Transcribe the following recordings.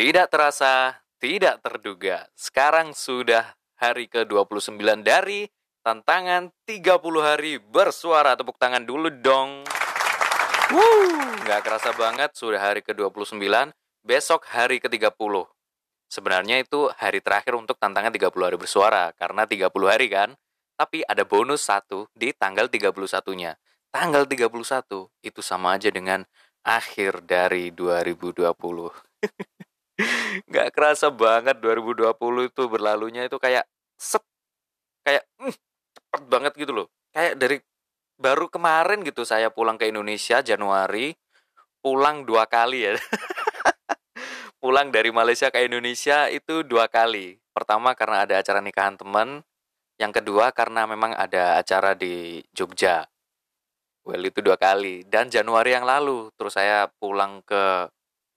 Tidak terasa, tidak terduga. Sekarang sudah hari ke-29 dari tantangan 30 hari bersuara. Tepuk tangan dulu dong. Wuh, nggak kerasa banget sudah hari ke-29, besok hari ke-30. Sebenarnya itu hari terakhir untuk tantangan 30 hari bersuara, karena 30 hari kan. Tapi ada bonus satu di tanggal 31-nya. Tanggal 31 itu sama aja dengan akhir dari 2020. Nggak kerasa banget 2020 itu berlalunya itu kayak set. Kayak mm, cepet banget gitu loh. Kayak dari baru kemarin gitu saya pulang ke Indonesia Januari. Pulang dua kali ya. pulang dari Malaysia ke Indonesia itu dua kali. Pertama karena ada acara nikahan teman. Yang kedua karena memang ada acara di Jogja. Well itu dua kali. Dan Januari yang lalu terus saya pulang ke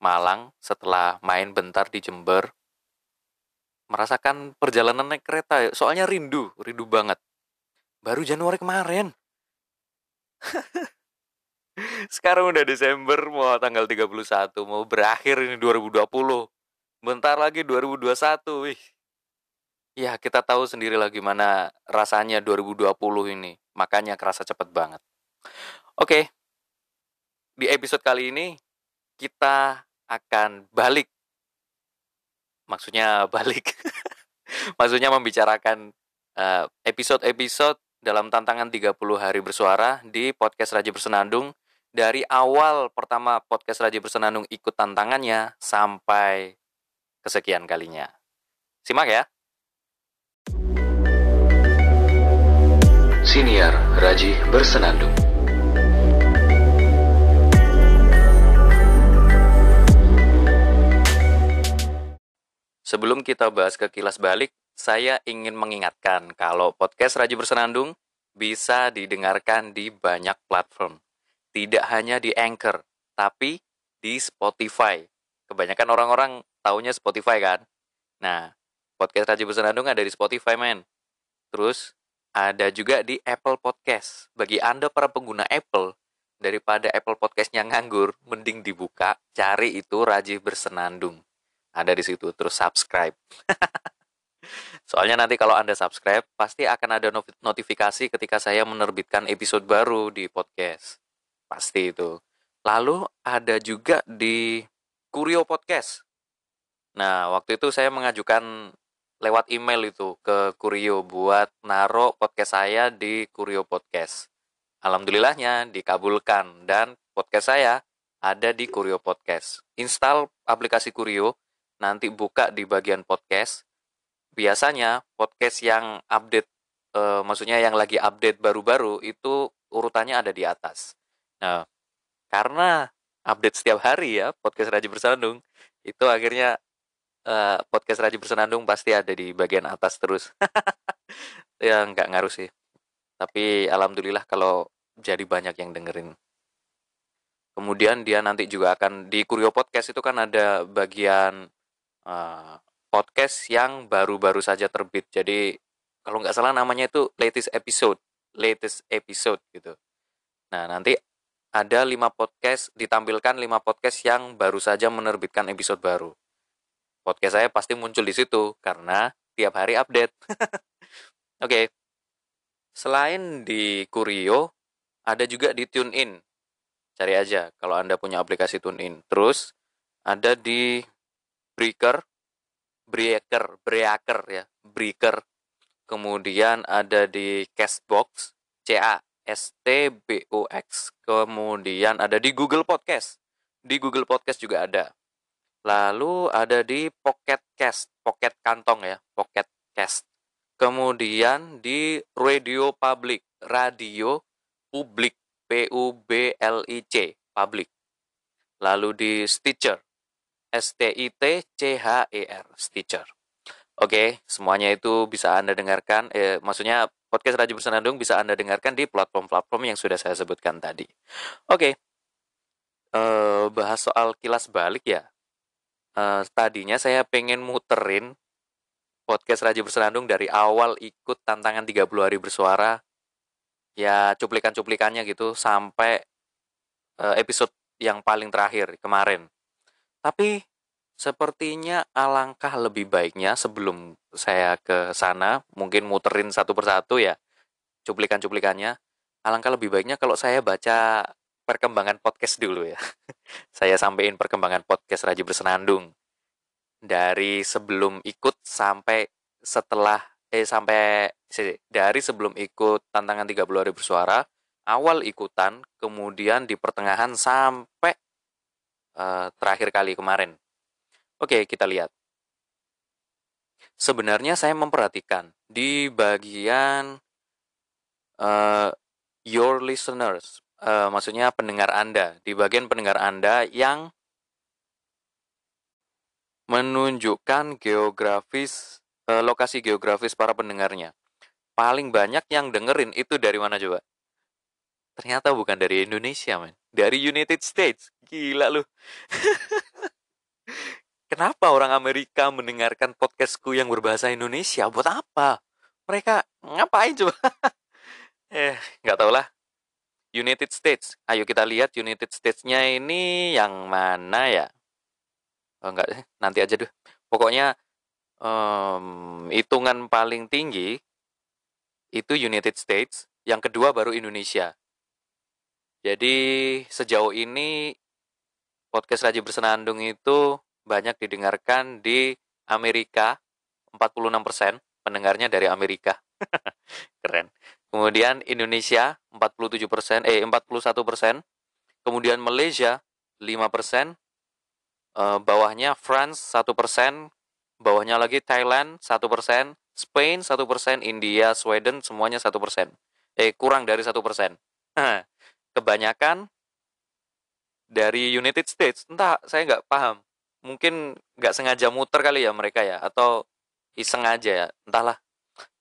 Malang setelah main bentar di Jember. Merasakan perjalanan naik kereta. Soalnya rindu, rindu banget. Baru Januari kemarin. Sekarang udah Desember, mau tanggal 31, mau berakhir ini 2020. Bentar lagi 2021, wih. Ya, kita tahu sendiri lah gimana rasanya 2020 ini. Makanya kerasa cepet banget. Oke, di episode kali ini kita akan balik. Maksudnya balik. Maksudnya membicarakan episode episode-episode dalam tantangan 30 hari bersuara di podcast Raja Bersenandung dari awal pertama podcast Raja Bersenandung ikut tantangannya sampai kesekian kalinya. Simak ya. Siniar Raji Bersenandung Sebelum kita bahas ke kilas balik, saya ingin mengingatkan kalau podcast Raji Bersenandung bisa didengarkan di banyak platform. Tidak hanya di Anchor, tapi di Spotify. Kebanyakan orang-orang taunya Spotify kan? Nah, podcast Raji Bersenandung ada di Spotify, men. Terus, ada juga di Apple Podcast. Bagi Anda para pengguna Apple, daripada Apple Podcastnya nganggur, mending dibuka, cari itu Raji Bersenandung ada di situ terus subscribe. Soalnya nanti kalau anda subscribe pasti akan ada notifikasi ketika saya menerbitkan episode baru di podcast. Pasti itu. Lalu ada juga di Kurio Podcast. Nah waktu itu saya mengajukan lewat email itu ke Kurio buat naro podcast saya di Kurio Podcast. Alhamdulillahnya dikabulkan dan podcast saya ada di Kurio Podcast. Install aplikasi Kurio nanti buka di bagian podcast, biasanya podcast yang update, e, maksudnya yang lagi update baru-baru itu urutannya ada di atas. Nah, karena update setiap hari ya podcast Raji Bersenandung, itu akhirnya e, podcast Raji Bersenandung pasti ada di bagian atas terus. ya nggak ngaruh sih. Tapi alhamdulillah kalau jadi banyak yang dengerin. Kemudian dia nanti juga akan di Kurio Podcast itu kan ada bagian uh, podcast yang baru-baru saja terbit. Jadi kalau nggak salah namanya itu latest episode, latest episode gitu. Nah nanti ada lima podcast ditampilkan lima podcast yang baru saja menerbitkan episode baru. Podcast saya pasti muncul di situ karena tiap hari update. Oke. okay. Selain di Kurio, ada juga di TuneIn. Cari aja kalau Anda punya aplikasi TuneIn. Terus ada di Breaker, Breaker, Breaker ya, Breaker. Kemudian ada di Castbox, C A S T B O X. Kemudian ada di Google Podcast. Di Google Podcast juga ada. Lalu ada di Pocket Cast, Pocket Kantong ya, Pocket Cast. Kemudian di Radio Public, Radio Public, P U B L I C, Public. Lalu di Stitcher, S-T-I-T-C-H-E-R, Stitcher. Oke, semuanya itu bisa Anda dengarkan, eh, maksudnya podcast Raja Bersenandung bisa Anda dengarkan di platform-platform yang sudah saya sebutkan tadi. Oke, eh, bahas soal kilas balik ya. Eh, tadinya saya pengen muterin podcast Raja Bersenandung dari awal ikut tantangan 30 hari bersuara, ya cuplikan-cuplikannya gitu, sampai eh, episode yang paling terakhir kemarin. Tapi sepertinya alangkah lebih baiknya sebelum saya ke sana, mungkin muterin satu persatu ya, cuplikan-cuplikannya, alangkah lebih baiknya kalau saya baca perkembangan podcast dulu ya. saya sampaikan perkembangan podcast Raji Bersenandung. Dari sebelum ikut sampai setelah eh sampai dari sebelum ikut tantangan 30 hari bersuara, awal ikutan, kemudian di pertengahan sampai uh, terakhir kali kemarin. Oke, kita lihat. Sebenarnya saya memperhatikan di bagian uh, your listeners, uh, maksudnya pendengar Anda, di bagian pendengar Anda yang menunjukkan geografis uh, lokasi geografis para pendengarnya. Paling banyak yang dengerin itu dari mana coba? Ternyata bukan dari Indonesia, men. Dari United States. Gila lu. Kenapa orang Amerika mendengarkan podcastku yang berbahasa Indonesia? Buat apa? Mereka ngapain coba? eh, nggak tau lah. United States. Ayo kita lihat United States-nya ini yang mana ya? Oh, enggak, nanti aja deh. Pokoknya um, hitungan paling tinggi itu United States, yang kedua baru Indonesia. Jadi sejauh ini podcast Raji Bersenandung itu banyak didengarkan di Amerika 46% pendengarnya dari Amerika. Keren. Kemudian Indonesia 47% eh 41% kemudian Malaysia 5% eh, bawahnya France 1% bawahnya lagi Thailand 1% Spain 1% India Sweden semuanya 1% eh kurang dari 1% kebanyakan dari United States. Entah saya nggak paham. Mungkin nggak sengaja muter kali ya mereka ya atau iseng aja ya. Entahlah.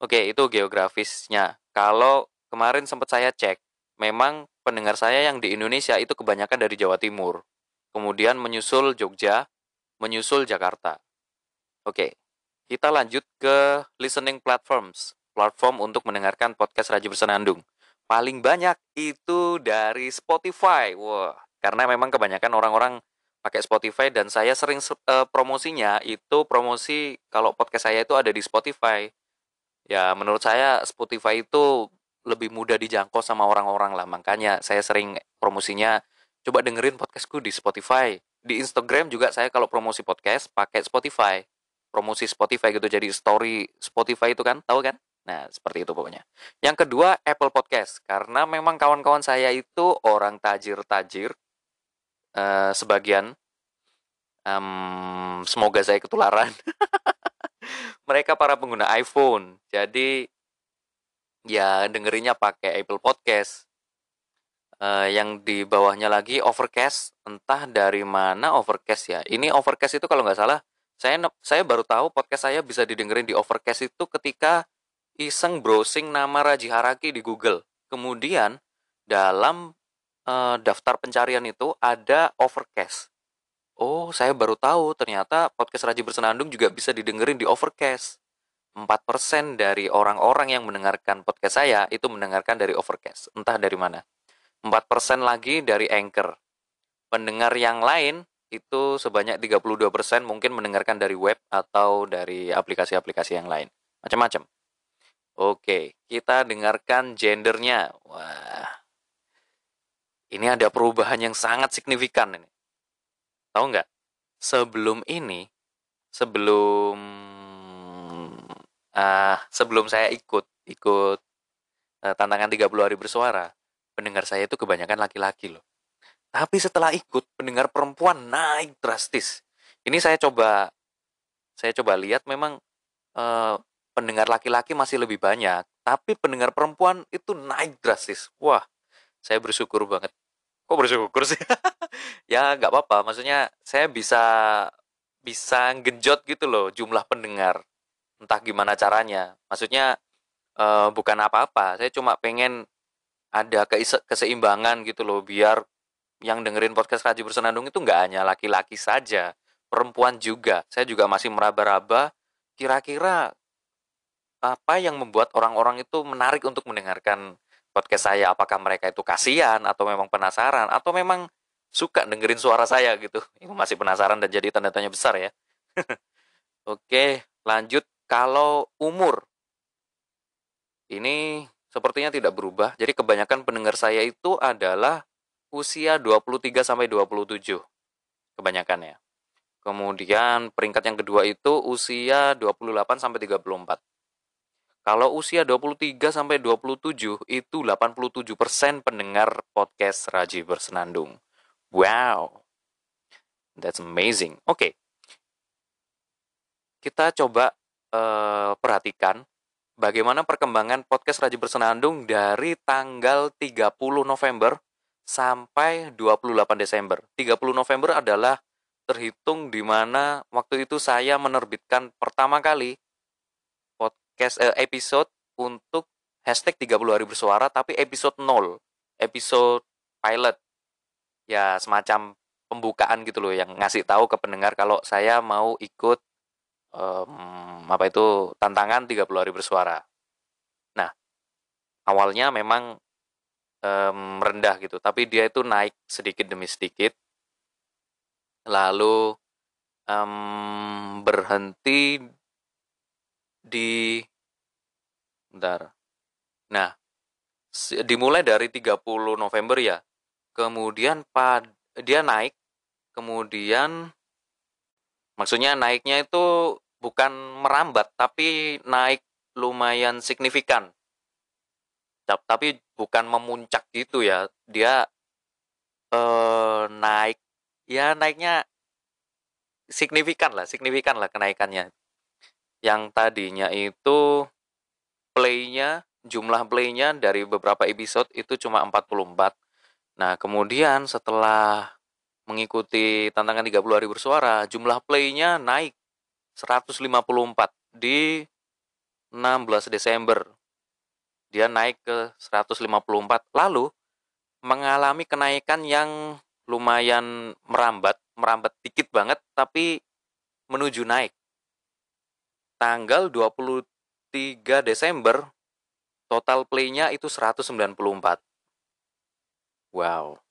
Oke itu geografisnya. Kalau kemarin sempat saya cek memang pendengar saya yang di Indonesia itu kebanyakan dari Jawa Timur. Kemudian menyusul Jogja menyusul Jakarta. Oke kita lanjut ke listening platforms. Platform untuk mendengarkan podcast Raji Bersenandung paling banyak itu dari Spotify. Wah karena memang kebanyakan orang-orang pakai Spotify dan saya sering uh, promosinya itu promosi kalau podcast saya itu ada di Spotify. Ya, menurut saya Spotify itu lebih mudah dijangkau sama orang-orang lah. Makanya saya sering promosinya coba dengerin podcastku di Spotify. Di Instagram juga saya kalau promosi podcast pakai Spotify. Promosi Spotify gitu jadi story Spotify itu kan, tahu kan? Nah, seperti itu pokoknya. Yang kedua, Apple Podcast. Karena memang kawan-kawan saya itu orang tajir-tajir uh, sebagian um, semoga saya ketularan. Mereka para pengguna iPhone. Jadi ya dengerinnya pakai Apple Podcast. Uh, yang di bawahnya lagi Overcast. Entah dari mana Overcast ya. Ini Overcast itu kalau nggak salah saya saya baru tahu podcast saya bisa didengerin di Overcast itu ketika iseng browsing nama Raji Haraki di Google. Kemudian dalam uh, daftar pencarian itu ada Overcast. Oh, saya baru tahu ternyata podcast Raji Bersenandung juga bisa didengerin di Overcast. 4% dari orang-orang yang mendengarkan podcast saya itu mendengarkan dari Overcast, entah dari mana. 4% lagi dari Anchor. Pendengar yang lain itu sebanyak 32% mungkin mendengarkan dari web atau dari aplikasi-aplikasi yang lain. Macam-macam. Oke, kita dengarkan gendernya. Wah, ini ada perubahan yang sangat signifikan ini. Tahu nggak? Sebelum ini, sebelum uh, sebelum saya ikut ikut uh, tantangan 30 hari bersuara, pendengar saya itu kebanyakan laki-laki loh. Tapi setelah ikut, pendengar perempuan naik drastis. Ini saya coba saya coba lihat memang uh, pendengar laki-laki masih lebih banyak, tapi pendengar perempuan itu naik drastis. Wah, saya bersyukur banget kok bersyukur sih? Ya nggak apa-apa. Maksudnya saya bisa bisa genjot gitu loh jumlah pendengar. Entah gimana caranya. Maksudnya uh, bukan apa-apa. Saya cuma pengen ada keseimbangan gitu loh biar yang dengerin podcast Raji Bersenandung itu nggak hanya laki-laki saja perempuan juga. Saya juga masih meraba-raba kira-kira apa yang membuat orang-orang itu menarik untuk mendengarkan podcast saya apakah mereka itu kasihan atau memang penasaran atau memang suka dengerin suara saya gitu. Masih penasaran dan jadi tanda tanya besar ya. Oke, lanjut kalau umur. Ini sepertinya tidak berubah. Jadi kebanyakan pendengar saya itu adalah usia 23 sampai 27. Kebanyakan ya. Kemudian peringkat yang kedua itu usia 28 sampai 34. Kalau usia 23 sampai 27 itu 87% pendengar podcast Raji Bersenandung. Wow. That's amazing. Oke. Okay. Kita coba uh, perhatikan bagaimana perkembangan podcast Raji Bersenandung dari tanggal 30 November sampai 28 Desember. 30 November adalah terhitung di mana waktu itu saya menerbitkan pertama kali podcast eh, episode untuk hashtag 30 hari bersuara tapi episode 0 episode pilot. Ya semacam pembukaan gitu loh yang ngasih tahu ke pendengar kalau saya mau ikut um, apa itu tantangan 30 hari bersuara. Nah awalnya memang um, rendah gitu tapi dia itu naik sedikit demi sedikit. Lalu um, berhenti di bentar. Nah, dimulai dari 30 November ya. Kemudian pad dia naik, kemudian maksudnya naiknya itu bukan merambat tapi naik lumayan signifikan. Tapi bukan memuncak gitu ya. Dia eh, naik ya naiknya signifikan lah, signifikan lah kenaikannya yang tadinya itu playnya jumlah playnya dari beberapa episode itu cuma 44 nah kemudian setelah mengikuti tantangan 30 hari bersuara jumlah playnya naik 154 di 16 Desember. Dia naik ke 154 lalu mengalami kenaikan yang lumayan merambat merambat dikit banget tapi menuju naik tanggal 23 Desember total playnya itu 194. Wow.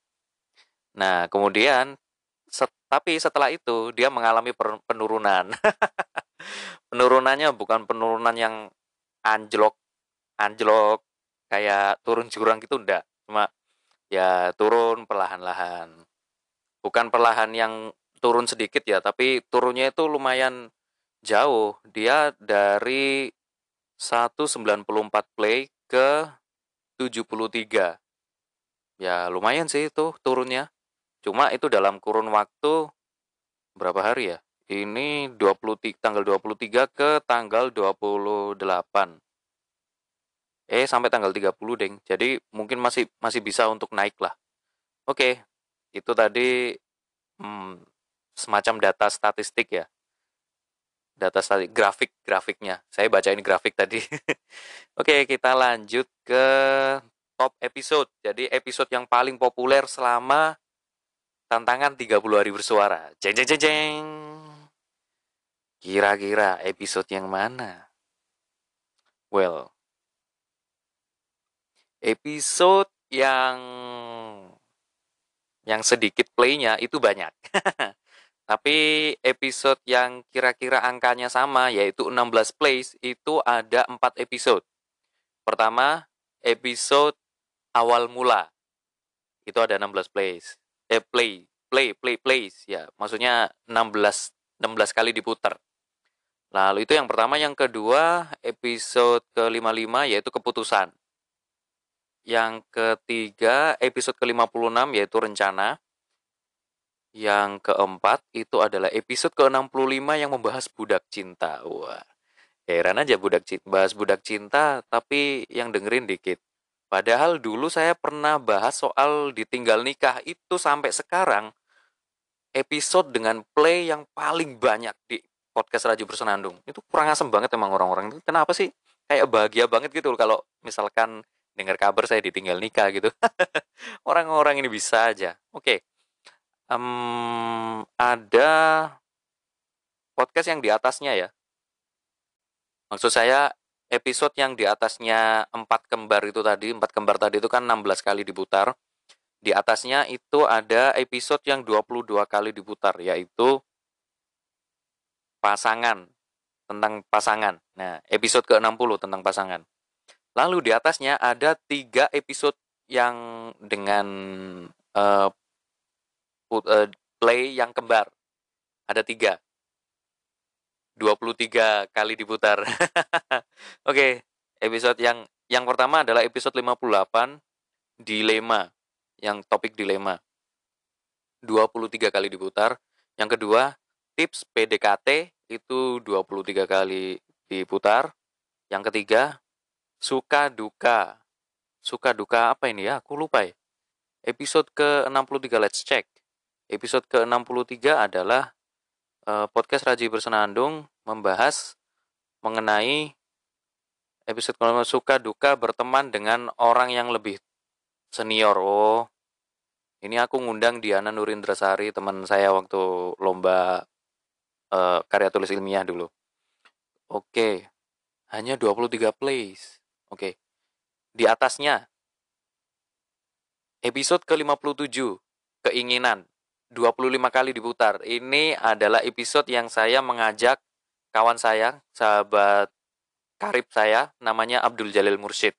Nah, kemudian set, tapi setelah itu dia mengalami penurunan. Penurunannya bukan penurunan yang anjlok anjlok kayak turun jurang gitu enggak. Cuma ya turun perlahan-lahan. Bukan perlahan yang turun sedikit ya, tapi turunnya itu lumayan jauh. Dia dari 194 play ke 73. Ya lumayan sih itu turunnya. Cuma itu dalam kurun waktu berapa hari ya? Ini 20 tanggal 23 ke tanggal 28. Eh sampai tanggal 30 deng. Jadi mungkin masih masih bisa untuk naik lah. Oke, itu tadi hmm, semacam data statistik ya data statik grafik grafiknya. Saya baca ini grafik tadi. Oke kita lanjut ke top episode. Jadi episode yang paling populer selama tantangan 30 hari bersuara. Jeng jeng jeng jeng. Kira-kira episode yang mana? Well episode yang yang sedikit playnya itu banyak Tapi episode yang kira-kira angkanya sama yaitu 16 plays itu ada 4 episode. Pertama, episode awal mula. Itu ada 16 plays. Eh play, play, play, plays ya. Maksudnya 16 16 kali diputar. Lalu itu yang pertama, yang kedua episode ke-55 yaitu keputusan. Yang ketiga episode ke-56 yaitu rencana. Yang keempat itu adalah episode ke-65 yang membahas budak cinta. Wah, heran aja budak cinta, bahas budak cinta tapi yang dengerin dikit. Padahal dulu saya pernah bahas soal ditinggal nikah itu sampai sekarang episode dengan play yang paling banyak di podcast Raja Bersenandung. Itu kurang asem banget emang orang-orang itu. Kenapa sih? Kayak bahagia banget gitu kalau misalkan dengar kabar saya ditinggal nikah gitu. Orang-orang ini bisa aja. Oke um, ada podcast yang di atasnya ya. Maksud saya episode yang di atasnya empat kembar itu tadi, empat kembar tadi itu kan 16 kali diputar. Di atasnya itu ada episode yang 22 kali diputar, yaitu pasangan, tentang pasangan. Nah, episode ke-60 tentang pasangan. Lalu di atasnya ada tiga episode yang dengan uh, uh, play yang kembar. Ada tiga. 23 kali diputar. Oke, okay, episode yang yang pertama adalah episode 58 dilema yang topik dilema. 23 kali diputar. Yang kedua, tips PDKT itu 23 kali diputar. Yang ketiga, suka duka. Suka duka apa ini ya? Aku lupa ya. Episode ke-63 let's check. Episode ke-63 adalah uh, podcast Raji Bersenandung membahas mengenai episode kalau suka duka berteman dengan orang yang lebih senior. Oh, ini aku ngundang Diana Nurindrasari, teman saya waktu lomba uh, karya tulis ilmiah dulu. Oke, hanya 23 plays. Oke, di atasnya episode ke-57, keinginan, 25 kali diputar. Ini adalah episode yang saya mengajak kawan saya, sahabat karib saya, namanya Abdul Jalil Mursyid.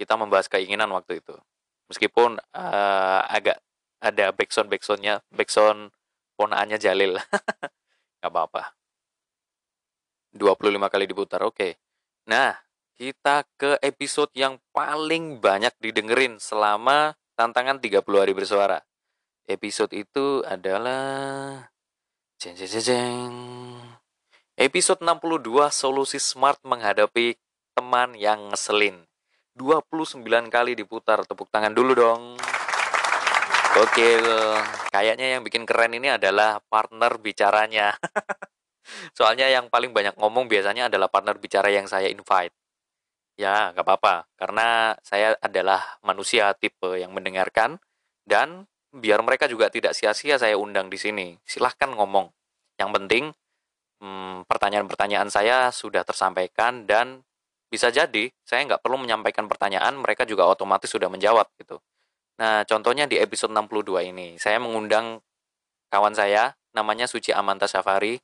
Kita membahas keinginan waktu itu. Meskipun uh, agak ada backsound backsoundnya backsound ponaannya Jalil nggak apa-apa 25 kali diputar oke okay. nah kita ke episode yang paling banyak didengerin selama tantangan 30 hari bersuara episode itu adalah jeng jeng jeng episode 62 solusi smart menghadapi teman yang ngeselin 29 kali diputar tepuk tangan dulu dong Oke, kayaknya yang bikin keren ini adalah partner bicaranya. Soalnya yang paling banyak ngomong biasanya adalah partner bicara yang saya invite. Ya, nggak apa-apa, karena saya adalah manusia tipe yang mendengarkan dan biar mereka juga tidak sia-sia saya undang di sini. Silahkan ngomong. Yang penting hmm, pertanyaan-pertanyaan saya sudah tersampaikan dan bisa jadi saya nggak perlu menyampaikan pertanyaan, mereka juga otomatis sudah menjawab gitu. Nah, contohnya di episode 62 ini, saya mengundang kawan saya, namanya Suci Amanta Safari.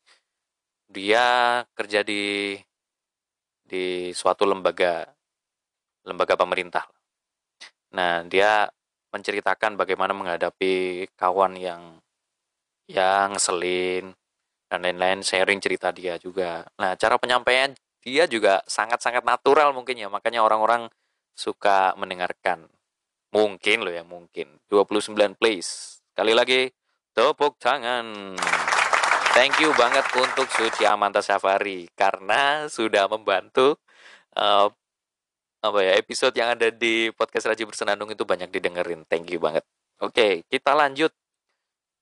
Dia kerja di di suatu lembaga lembaga pemerintah. Nah, dia menceritakan bagaimana menghadapi kawan yang yang ngeselin dan lain-lain, sharing cerita dia juga. Nah, cara penyampaian dia juga sangat-sangat natural mungkin ya, makanya orang-orang suka mendengarkan. Mungkin loh ya, mungkin. 29 plays. Sekali lagi, tepuk tangan. Thank you banget untuk Suci Amanta Safari karena sudah membantu uh, apa ya episode yang ada di podcast Raji Bersenandung itu banyak didengerin. Thank you banget. Oke, kita lanjut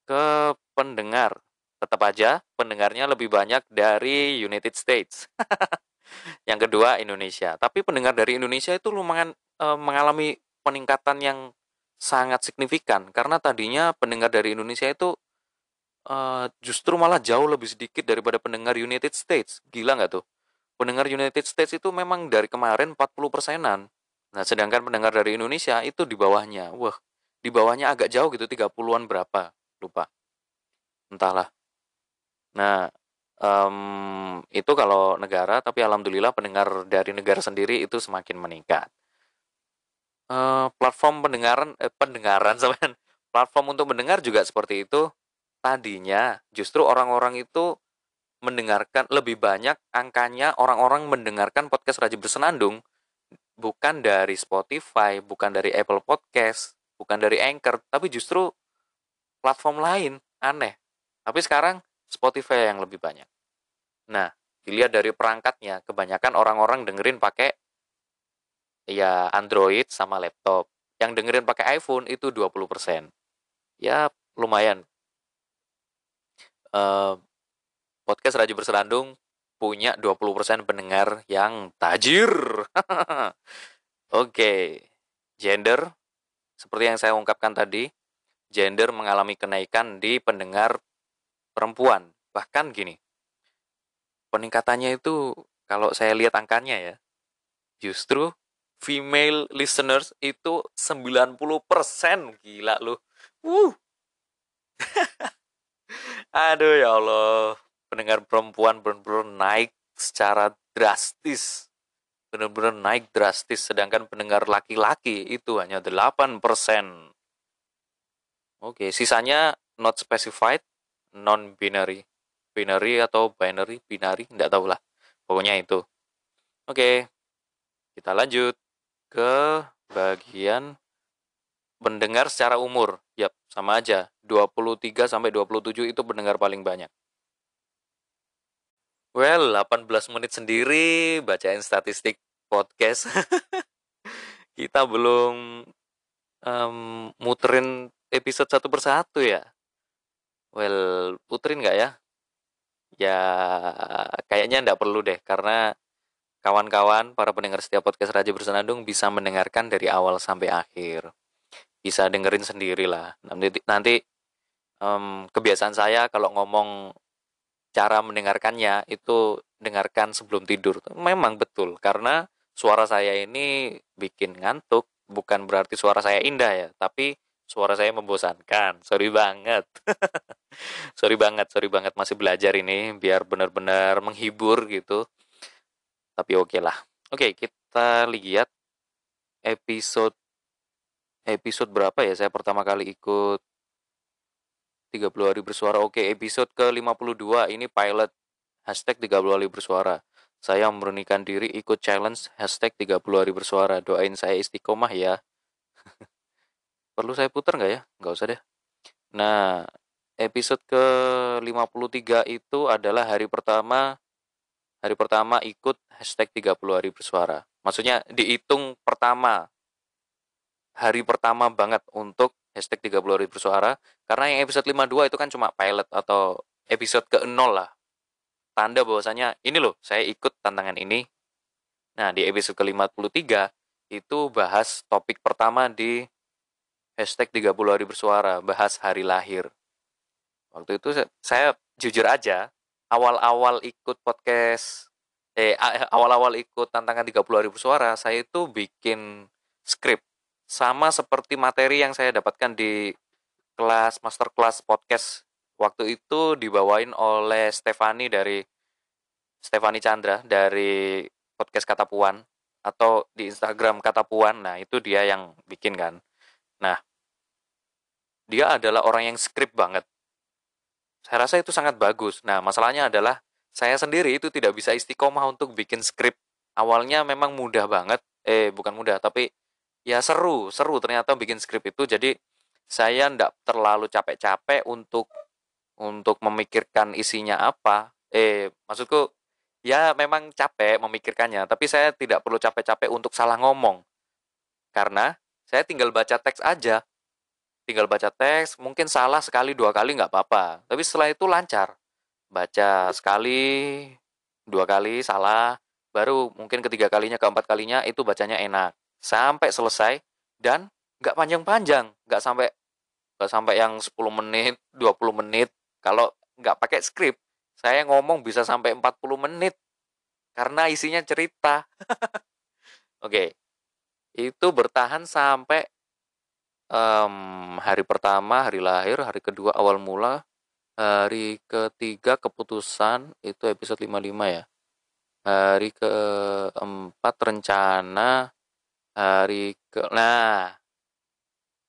ke pendengar. Tetap aja pendengarnya lebih banyak dari United States. yang kedua Indonesia. Tapi pendengar dari Indonesia itu lumayan uh, mengalami peningkatan yang sangat signifikan karena tadinya pendengar dari Indonesia itu uh, justru malah jauh lebih sedikit daripada pendengar United States. Gila nggak tuh? Pendengar United States itu memang dari kemarin 40 persenan. Nah, sedangkan pendengar dari Indonesia itu di bawahnya. Wah, di bawahnya agak jauh gitu, 30-an berapa. Lupa. Entahlah. Nah, um, itu kalau negara, tapi alhamdulillah pendengar dari negara sendiri itu semakin meningkat. Uh, platform pendengaran eh, pendengaran sampean platform untuk mendengar juga seperti itu tadinya justru orang-orang itu mendengarkan lebih banyak angkanya orang-orang mendengarkan podcast Raji Bersenandung bukan dari Spotify, bukan dari Apple Podcast, bukan dari Anchor, tapi justru platform lain. Aneh. Tapi sekarang Spotify yang lebih banyak. Nah, dilihat dari perangkatnya, kebanyakan orang-orang dengerin pakai ya Android sama laptop. Yang dengerin pakai iPhone itu 20%. Ya lumayan. Uh, podcast Raja Berserandung punya 20% pendengar yang tajir. Oke. Okay. Gender seperti yang saya ungkapkan tadi, gender mengalami kenaikan di pendengar perempuan. Bahkan gini. Peningkatannya itu kalau saya lihat angkanya ya, justru female listeners itu 90%. Gila lu. Wuh. Aduh ya Allah. Pendengar perempuan benar-benar naik secara drastis. Benar-benar naik drastis. Sedangkan pendengar laki-laki itu hanya 8%. Oke, sisanya not specified, non-binary. Binary atau binary, binary, enggak tahu lah. Pokoknya itu. Oke, kita lanjut ke bagian pendengar secara umur. Yap, sama aja. 23 sampai 27 itu pendengar paling banyak. Well, 18 menit sendiri bacain statistik podcast. Kita belum um, muterin episode satu persatu ya. Well, puterin nggak ya? Ya, kayaknya nggak perlu deh, karena kawan-kawan, para pendengar setiap podcast Raja Bersenandung bisa mendengarkan dari awal sampai akhir. Bisa dengerin sendiri lah. Nanti, nanti um, kebiasaan saya kalau ngomong cara mendengarkannya itu dengarkan sebelum tidur. Memang betul karena suara saya ini bikin ngantuk, bukan berarti suara saya indah ya, tapi suara saya membosankan. Sorry banget. sorry banget, sorry banget masih belajar ini biar benar-benar menghibur gitu. Tapi oke okay lah. Oke, okay, kita lihat episode episode berapa ya saya pertama kali ikut 30 hari bersuara. Oke, episode ke-52 ini pilot hashtag 30 hari bersuara. Saya memberanikan diri ikut challenge hashtag 30 hari bersuara. Doain saya istiqomah ya. Perlu saya putar nggak ya? Nggak usah deh. Nah, episode ke-53 itu adalah hari pertama hari pertama ikut hashtag 30 hari bersuara. Maksudnya dihitung pertama hari pertama banget untuk hashtag 30 hari bersuara. Karena yang episode 52 itu kan cuma pilot atau episode ke-0 lah. Tanda bahwasanya ini loh saya ikut tantangan ini. Nah di episode ke-53 itu bahas topik pertama di hashtag 30 hari bersuara bahas hari lahir. Waktu itu saya jujur aja awal-awal ikut podcast eh awal-awal ikut tantangan 30 hari bersuara saya itu bikin skrip sama seperti materi yang saya dapatkan di kelas master class podcast waktu itu dibawain oleh Stefani dari Stefani Chandra dari podcast Kata Puan atau di Instagram Kata Puan. Nah, itu dia yang bikin kan. Nah, dia adalah orang yang skrip banget. Saya rasa itu sangat bagus. Nah, masalahnya adalah saya sendiri itu tidak bisa istiqomah untuk bikin skrip. Awalnya memang mudah banget. Eh, bukan mudah, tapi ya seru seru ternyata bikin skrip itu. Jadi saya ndak terlalu capek-capek untuk untuk memikirkan isinya apa. Eh maksudku ya memang capek memikirkannya tapi saya tidak perlu capek-capek untuk salah ngomong. Karena saya tinggal baca teks aja. Tinggal baca teks mungkin salah sekali dua kali nggak apa-apa. Tapi setelah itu lancar. Baca sekali dua kali salah baru mungkin ketiga kalinya keempat kalinya itu bacanya enak sampai selesai dan nggak panjang-panjang, nggak sampai nggak sampai yang 10 menit, 20 menit. Kalau nggak pakai skrip, saya ngomong bisa sampai 40 menit karena isinya cerita. Oke, itu bertahan sampai um, hari pertama, hari lahir, hari kedua awal mula, hari ketiga keputusan itu episode 55 ya. Hari keempat rencana, hari ke nah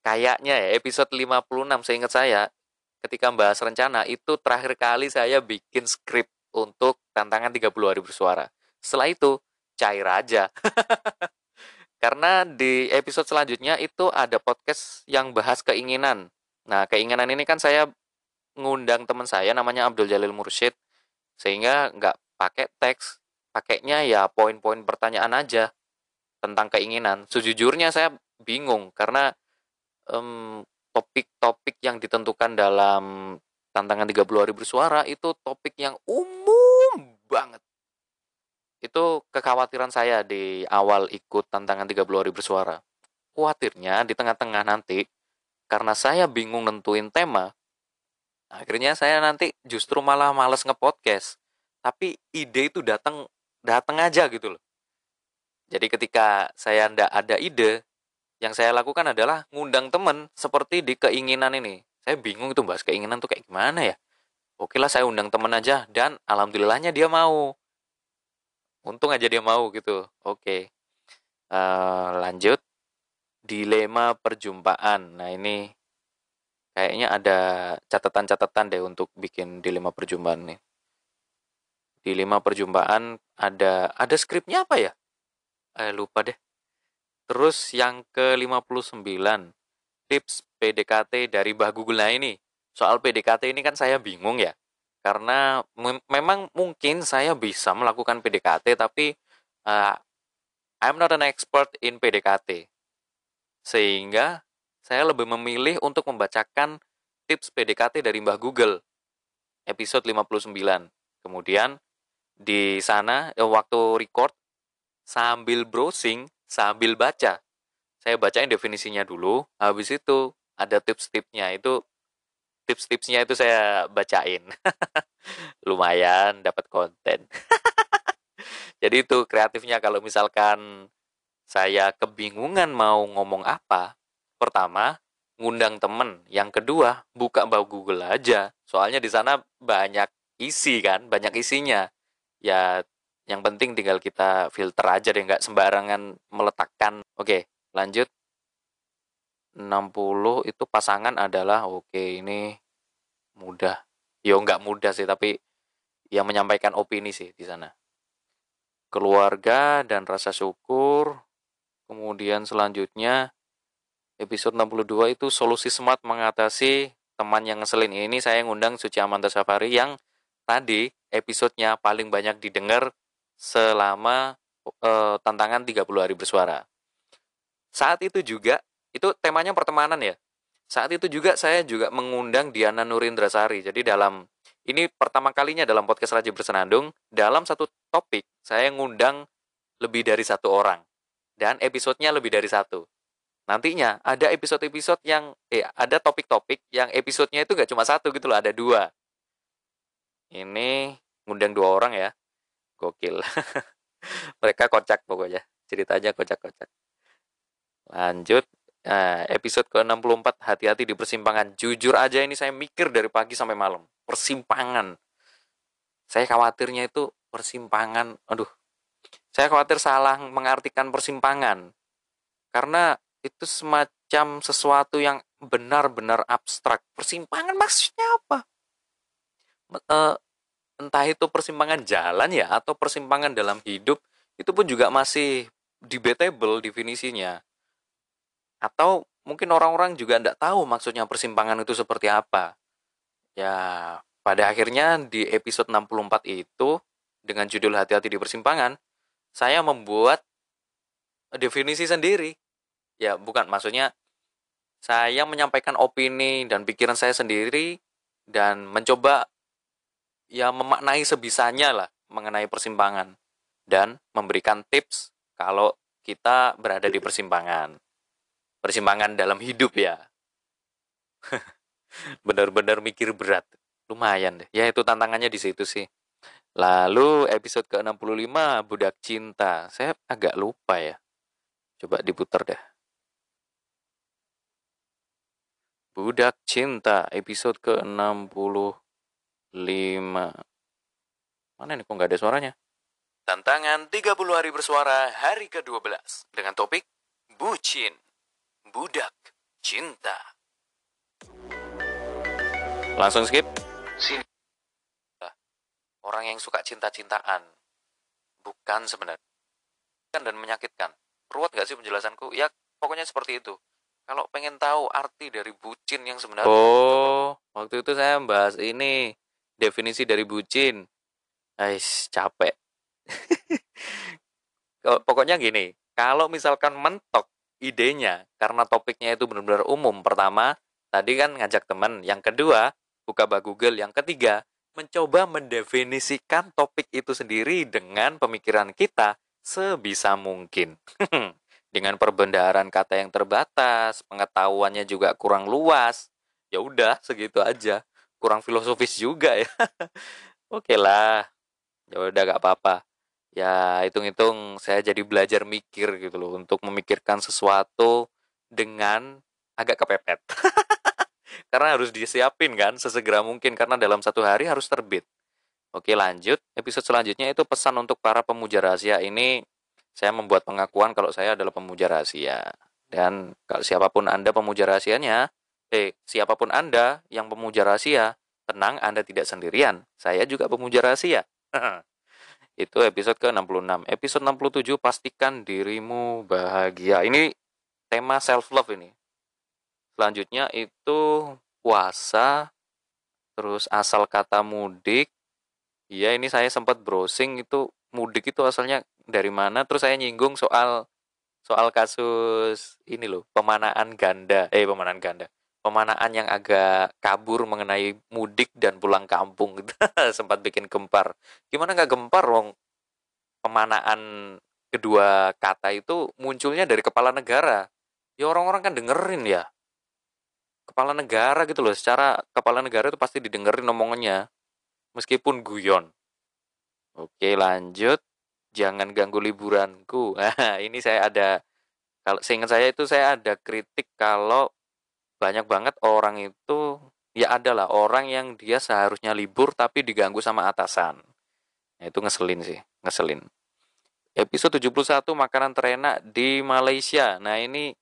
kayaknya ya episode 56 saya ingat saya ketika membahas rencana itu terakhir kali saya bikin skrip untuk tantangan 30 hari bersuara. Setelah itu cair aja. Karena di episode selanjutnya itu ada podcast yang bahas keinginan. Nah, keinginan ini kan saya ngundang teman saya namanya Abdul Jalil Mursyid. Sehingga nggak pakai teks, pakainya ya poin-poin pertanyaan aja tentang keinginan. Sejujurnya saya bingung karena topik-topik um, yang ditentukan dalam tantangan 30 hari bersuara itu topik yang umum banget. Itu kekhawatiran saya di awal ikut tantangan 30 hari bersuara. Khawatirnya di tengah-tengah nanti karena saya bingung nentuin tema, akhirnya saya nanti justru malah males ngepodcast. Tapi ide itu datang datang aja gitu loh Jadi ketika saya ndak ada ide, yang saya lakukan adalah ngundang temen seperti di keinginan ini. Saya bingung itu bahas keinginan tuh kayak gimana ya. Oke lah saya undang temen aja dan alhamdulillahnya dia mau. Untung aja dia mau gitu. Oke. Eh, lanjut. Dilema perjumpaan. Nah ini kayaknya ada catatan-catatan deh untuk bikin dilema perjumpaan nih. Dilema perjumpaan ada ada skripnya apa ya? Eh lupa deh. Terus yang ke-59 tips PDKT dari Mbah Google nah ini. Soal PDKT ini kan saya bingung ya. Karena mem- memang mungkin saya bisa melakukan PDKT tapi uh, I'm not an expert in PDKT. Sehingga saya lebih memilih untuk membacakan tips PDKT dari Mbah Google episode 59. Kemudian di sana eh, waktu record sambil browsing, sambil baca. Saya bacain definisinya dulu, habis itu ada tips-tipsnya. Itu tips-tipsnya itu saya bacain. Lumayan dapat konten. Jadi itu kreatifnya kalau misalkan saya kebingungan mau ngomong apa, pertama ngundang temen, yang kedua buka bau Google aja. Soalnya di sana banyak isi kan, banyak isinya. Ya yang penting tinggal kita filter aja deh, nggak sembarangan meletakkan. Oke, lanjut. 60 itu pasangan adalah oke ini mudah. Yo nggak mudah sih, tapi yang menyampaikan opini sih di sana. Keluarga dan rasa syukur. Kemudian selanjutnya episode 62 itu solusi smart mengatasi teman yang ngeselin ini saya ngundang Suci Amanda Safari yang tadi episodenya paling banyak didengar selama uh, tantangan 30 hari bersuara. Saat itu juga, itu temanya pertemanan ya. Saat itu juga saya juga mengundang Diana Nurindrasari. Jadi dalam, ini pertama kalinya dalam podcast Raja Bersenandung, dalam satu topik, saya ngundang lebih dari satu orang. Dan episodenya lebih dari satu. Nantinya ada episode-episode yang, eh ada topik-topik yang episodenya itu gak cuma satu gitu loh, ada dua. Ini ngundang dua orang ya gokil. Mereka kocak pokoknya ceritanya kocak-kocak. Lanjut nah, episode ke-64 hati-hati di persimpangan. Jujur aja ini saya mikir dari pagi sampai malam persimpangan. Saya khawatirnya itu persimpangan aduh. Saya khawatir salah mengartikan persimpangan. Karena itu semacam sesuatu yang benar-benar abstrak. Persimpangan maksudnya apa? E, entah itu persimpangan jalan ya atau persimpangan dalam hidup itu pun juga masih debatable definisinya. Atau mungkin orang-orang juga tidak tahu maksudnya persimpangan itu seperti apa. Ya pada akhirnya di episode 64 itu dengan judul hati-hati di persimpangan saya membuat definisi sendiri. Ya bukan maksudnya saya menyampaikan opini dan pikiran saya sendiri dan mencoba ya memaknai sebisanya lah mengenai persimpangan dan memberikan tips kalau kita berada di persimpangan. Persimpangan dalam hidup ya. Benar-benar mikir berat. Lumayan deh. Ya itu tantangannya di situ sih. Lalu episode ke-65 Budak Cinta. Saya agak lupa ya. Coba diputar deh. Budak Cinta episode ke-60 lima Mana nih kok nggak ada suaranya? Tantangan 30 hari bersuara hari ke-12 dengan topik Bucin, Budak, Cinta. Langsung skip. Sini. Orang yang suka cinta-cintaan. Bukan sebenarnya. Kan dan menyakitkan. Ruwet gak sih penjelasanku? Ya pokoknya seperti itu. Kalau pengen tahu arti dari bucin yang sebenarnya. Oh, waktu itu saya bahas ini definisi dari bucin. Ais, capek. Pokoknya gini, kalau misalkan mentok idenya karena topiknya itu benar-benar umum. Pertama, tadi kan ngajak teman. Yang kedua, buka bak Google. Yang ketiga, mencoba mendefinisikan topik itu sendiri dengan pemikiran kita sebisa mungkin. dengan perbendaharaan kata yang terbatas, pengetahuannya juga kurang luas. Ya udah, segitu aja kurang filosofis juga ya. Oke lah. Ya udah gak apa-apa. Ya hitung-hitung saya jadi belajar mikir gitu loh untuk memikirkan sesuatu dengan agak kepepet. Karena harus disiapin kan sesegera mungkin karena dalam satu hari harus terbit. Oke lanjut. Episode selanjutnya itu pesan untuk para pemuja rahasia. Ini saya membuat pengakuan kalau saya adalah pemuja rahasia. Dan kalau siapa pun anda pemuja rahasianya eh siapa pun anda yang pemuja rahasia tenang anda tidak sendirian saya juga pemuja rahasia Itu episode ke-66. Episode 67 pastikan dirimu bahagia. Ini tema self love ini. Selanjutnya itu puasa, terus asal kata mudik. Iya, ini saya sempat browsing itu mudik itu asalnya dari mana. Terus saya nyinggung soal soal kasus ini loh, pemanaan ganda. Eh, pemanaan ganda pemanaan yang agak kabur mengenai mudik dan pulang kampung gitu. sempat bikin gempar. Gimana nggak gempar wong? Pemanaan kedua kata itu munculnya dari kepala negara. Ya orang-orang kan dengerin ya. Kepala negara gitu loh. Secara kepala negara itu pasti didengerin omongannya. Meskipun guyon. Oke lanjut. Jangan ganggu liburanku. Ini saya ada kalau seingat saya itu saya ada kritik kalau banyak banget orang itu ya adalah orang yang dia seharusnya libur tapi diganggu sama atasan. Nah, itu ngeselin sih, ngeselin. Episode 71 makanan terenak di Malaysia. Nah, ini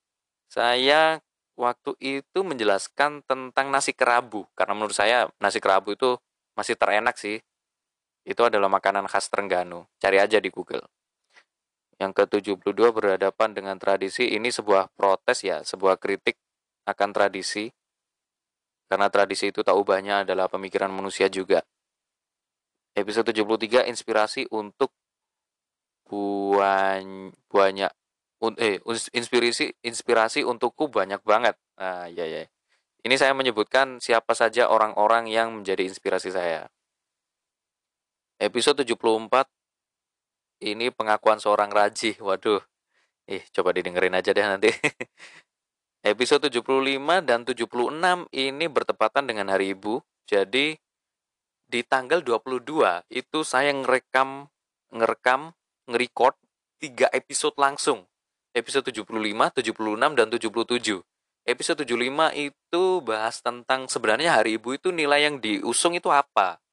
saya waktu itu menjelaskan tentang nasi kerabu karena menurut saya nasi kerabu itu masih terenak sih. Itu adalah makanan khas Terengganu. Cari aja di Google. Yang ke-72 berhadapan dengan tradisi ini sebuah protes ya, sebuah kritik akan tradisi, karena tradisi itu tak ubahnya adalah pemikiran manusia juga. Episode 73 inspirasi untuk buan, banyak eh inspirasi inspirasi untukku banyak banget. Ah ya ya. Ini saya menyebutkan siapa saja orang-orang yang menjadi inspirasi saya. Episode 74 ini pengakuan seorang rajih. Waduh. Eh, coba didengerin aja deh nanti. Episode 75 dan 76 ini bertepatan dengan hari ibu. Jadi di tanggal 22 itu saya ngerekam ngerekam ngerecord 3 episode langsung. Episode 75, 76 dan 77. Episode 75 itu bahas tentang sebenarnya hari ibu itu nilai yang diusung itu apa.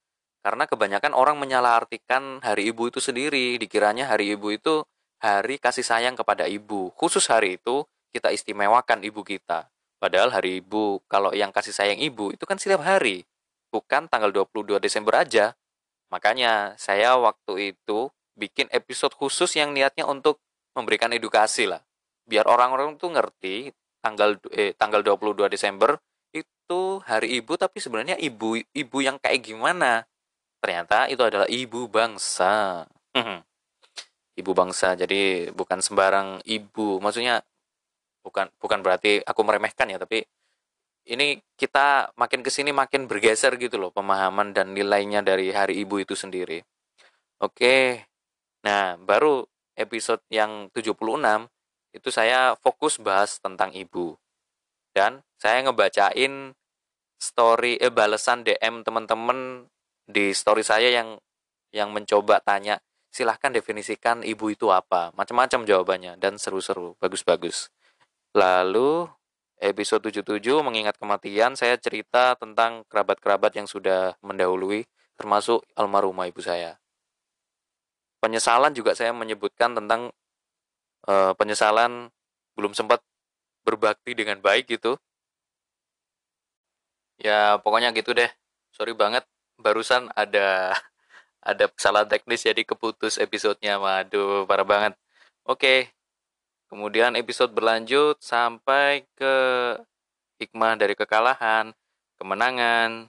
Karena kebanyakan orang menyalahartikan hari ibu itu sendiri, dikiranya hari ibu itu hari kasih sayang kepada ibu. Khusus hari itu kita istimewakan ibu kita. Padahal hari ibu, kalau yang kasih sayang ibu itu kan setiap hari, bukan tanggal 22 Desember aja. Makanya saya waktu itu bikin episode khusus yang niatnya untuk memberikan edukasi lah. Biar orang-orang tuh ngerti tanggal eh, tanggal 22 Desember itu hari ibu tapi sebenarnya ibu ibu yang kayak gimana? Ternyata itu adalah ibu bangsa. ibu bangsa. Jadi bukan sembarang ibu. Maksudnya bukan bukan berarti aku meremehkan ya tapi ini kita makin ke sini makin bergeser gitu loh pemahaman dan nilainya dari hari ibu itu sendiri. Oke nah baru episode yang 76 itu saya fokus bahas tentang ibu. Dan saya ngebacain story eh balasan DM teman-teman di story saya yang yang mencoba tanya silahkan definisikan ibu itu apa? Macam-macam jawabannya dan seru-seru bagus-bagus Lalu episode 77 mengingat kematian saya cerita tentang kerabat-kerabat yang sudah mendahului termasuk almarhumah ibu saya. Penyesalan juga saya menyebutkan tentang uh, penyesalan belum sempat berbakti dengan baik gitu. Ya pokoknya gitu deh. Sorry banget barusan ada ada kesalahan teknis jadi keputus episodenya. Waduh, parah banget. Oke, Kemudian episode berlanjut sampai ke hikmah dari kekalahan, kemenangan,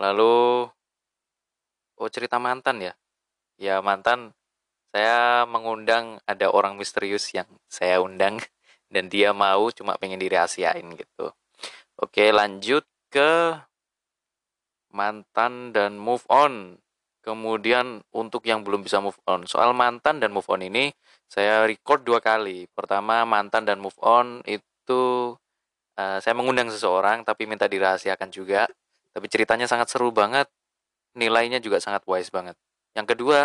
lalu oh cerita mantan ya. Ya mantan saya mengundang ada orang misterius yang saya undang dan dia mau cuma pengen dirahasiain gitu. Oke, lanjut ke mantan dan move on. Kemudian untuk yang belum bisa move on, soal mantan dan move on ini saya record dua kali. Pertama mantan dan move on itu uh, saya mengundang seseorang tapi minta dirahasiakan juga. Tapi ceritanya sangat seru banget, nilainya juga sangat wise banget. Yang kedua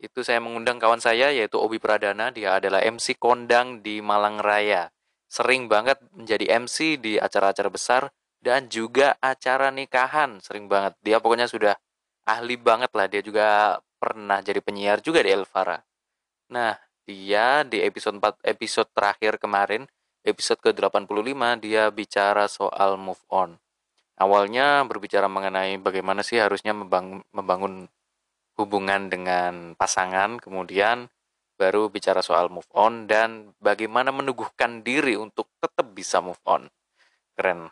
itu saya mengundang kawan saya yaitu Obi Pradana. Dia adalah MC kondang di Malang Raya. Sering banget menjadi MC di acara-acara besar dan juga acara nikahan. Sering banget. Dia pokoknya sudah ahli banget lah. Dia juga pernah jadi penyiar juga di Elvara. Nah, dia di episode 4 episode terakhir kemarin, episode ke-85 dia bicara soal move on. Awalnya berbicara mengenai bagaimana sih harusnya membangun, membangun hubungan dengan pasangan, kemudian baru bicara soal move on dan bagaimana meneguhkan diri untuk tetap bisa move on. Keren.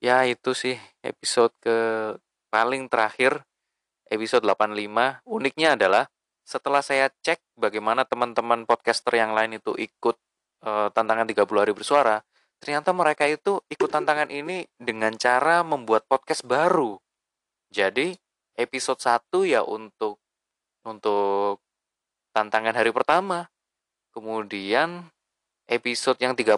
Ya itu sih episode ke paling terakhir episode 85. Uniknya adalah setelah saya cek bagaimana teman-teman podcaster yang lain itu ikut uh, tantangan 30 hari bersuara, ternyata mereka itu ikut tantangan ini dengan cara membuat podcast baru. Jadi episode 1 ya untuk untuk tantangan hari pertama. Kemudian episode yang 30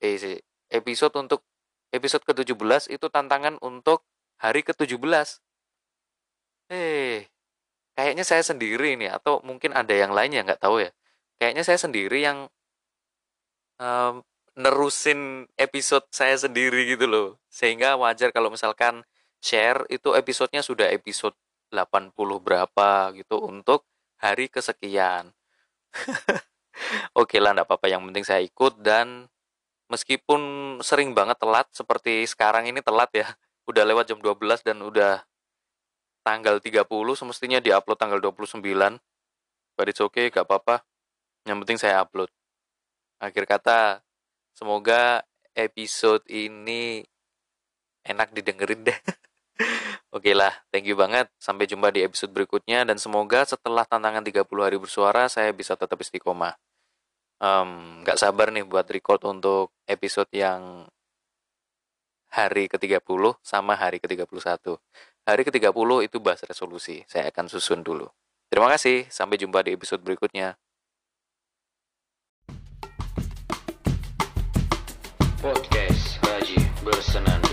eh episode untuk episode ke-17 itu tantangan untuk hari ke-17. Eh, kayaknya saya sendiri nih atau mungkin ada yang lain yang nggak tahu ya. Kayaknya saya sendiri yang um, nerusin episode saya sendiri gitu loh. Sehingga wajar kalau misalkan share itu episodenya sudah episode 80 berapa gitu untuk hari kesekian. Oke lah, enggak apa-apa. Yang penting saya ikut dan meskipun sering banget telat seperti sekarang ini telat ya. Udah lewat jam 12 dan udah tanggal 30 semestinya diupload tanggal 29. But it's okay, gak apa-apa. Yang penting saya upload. Akhir kata, semoga episode ini enak didengerin deh. Oke lah, thank you banget. Sampai jumpa di episode berikutnya dan semoga setelah tantangan 30 hari bersuara saya bisa tetap istiqomah. Um, gak sabar nih buat record untuk episode yang hari ke-30 sama hari ke-31. Hari ke-30 itu bahas resolusi. Saya akan susun dulu. Terima kasih, sampai jumpa di episode berikutnya. Podcast Haji bersenang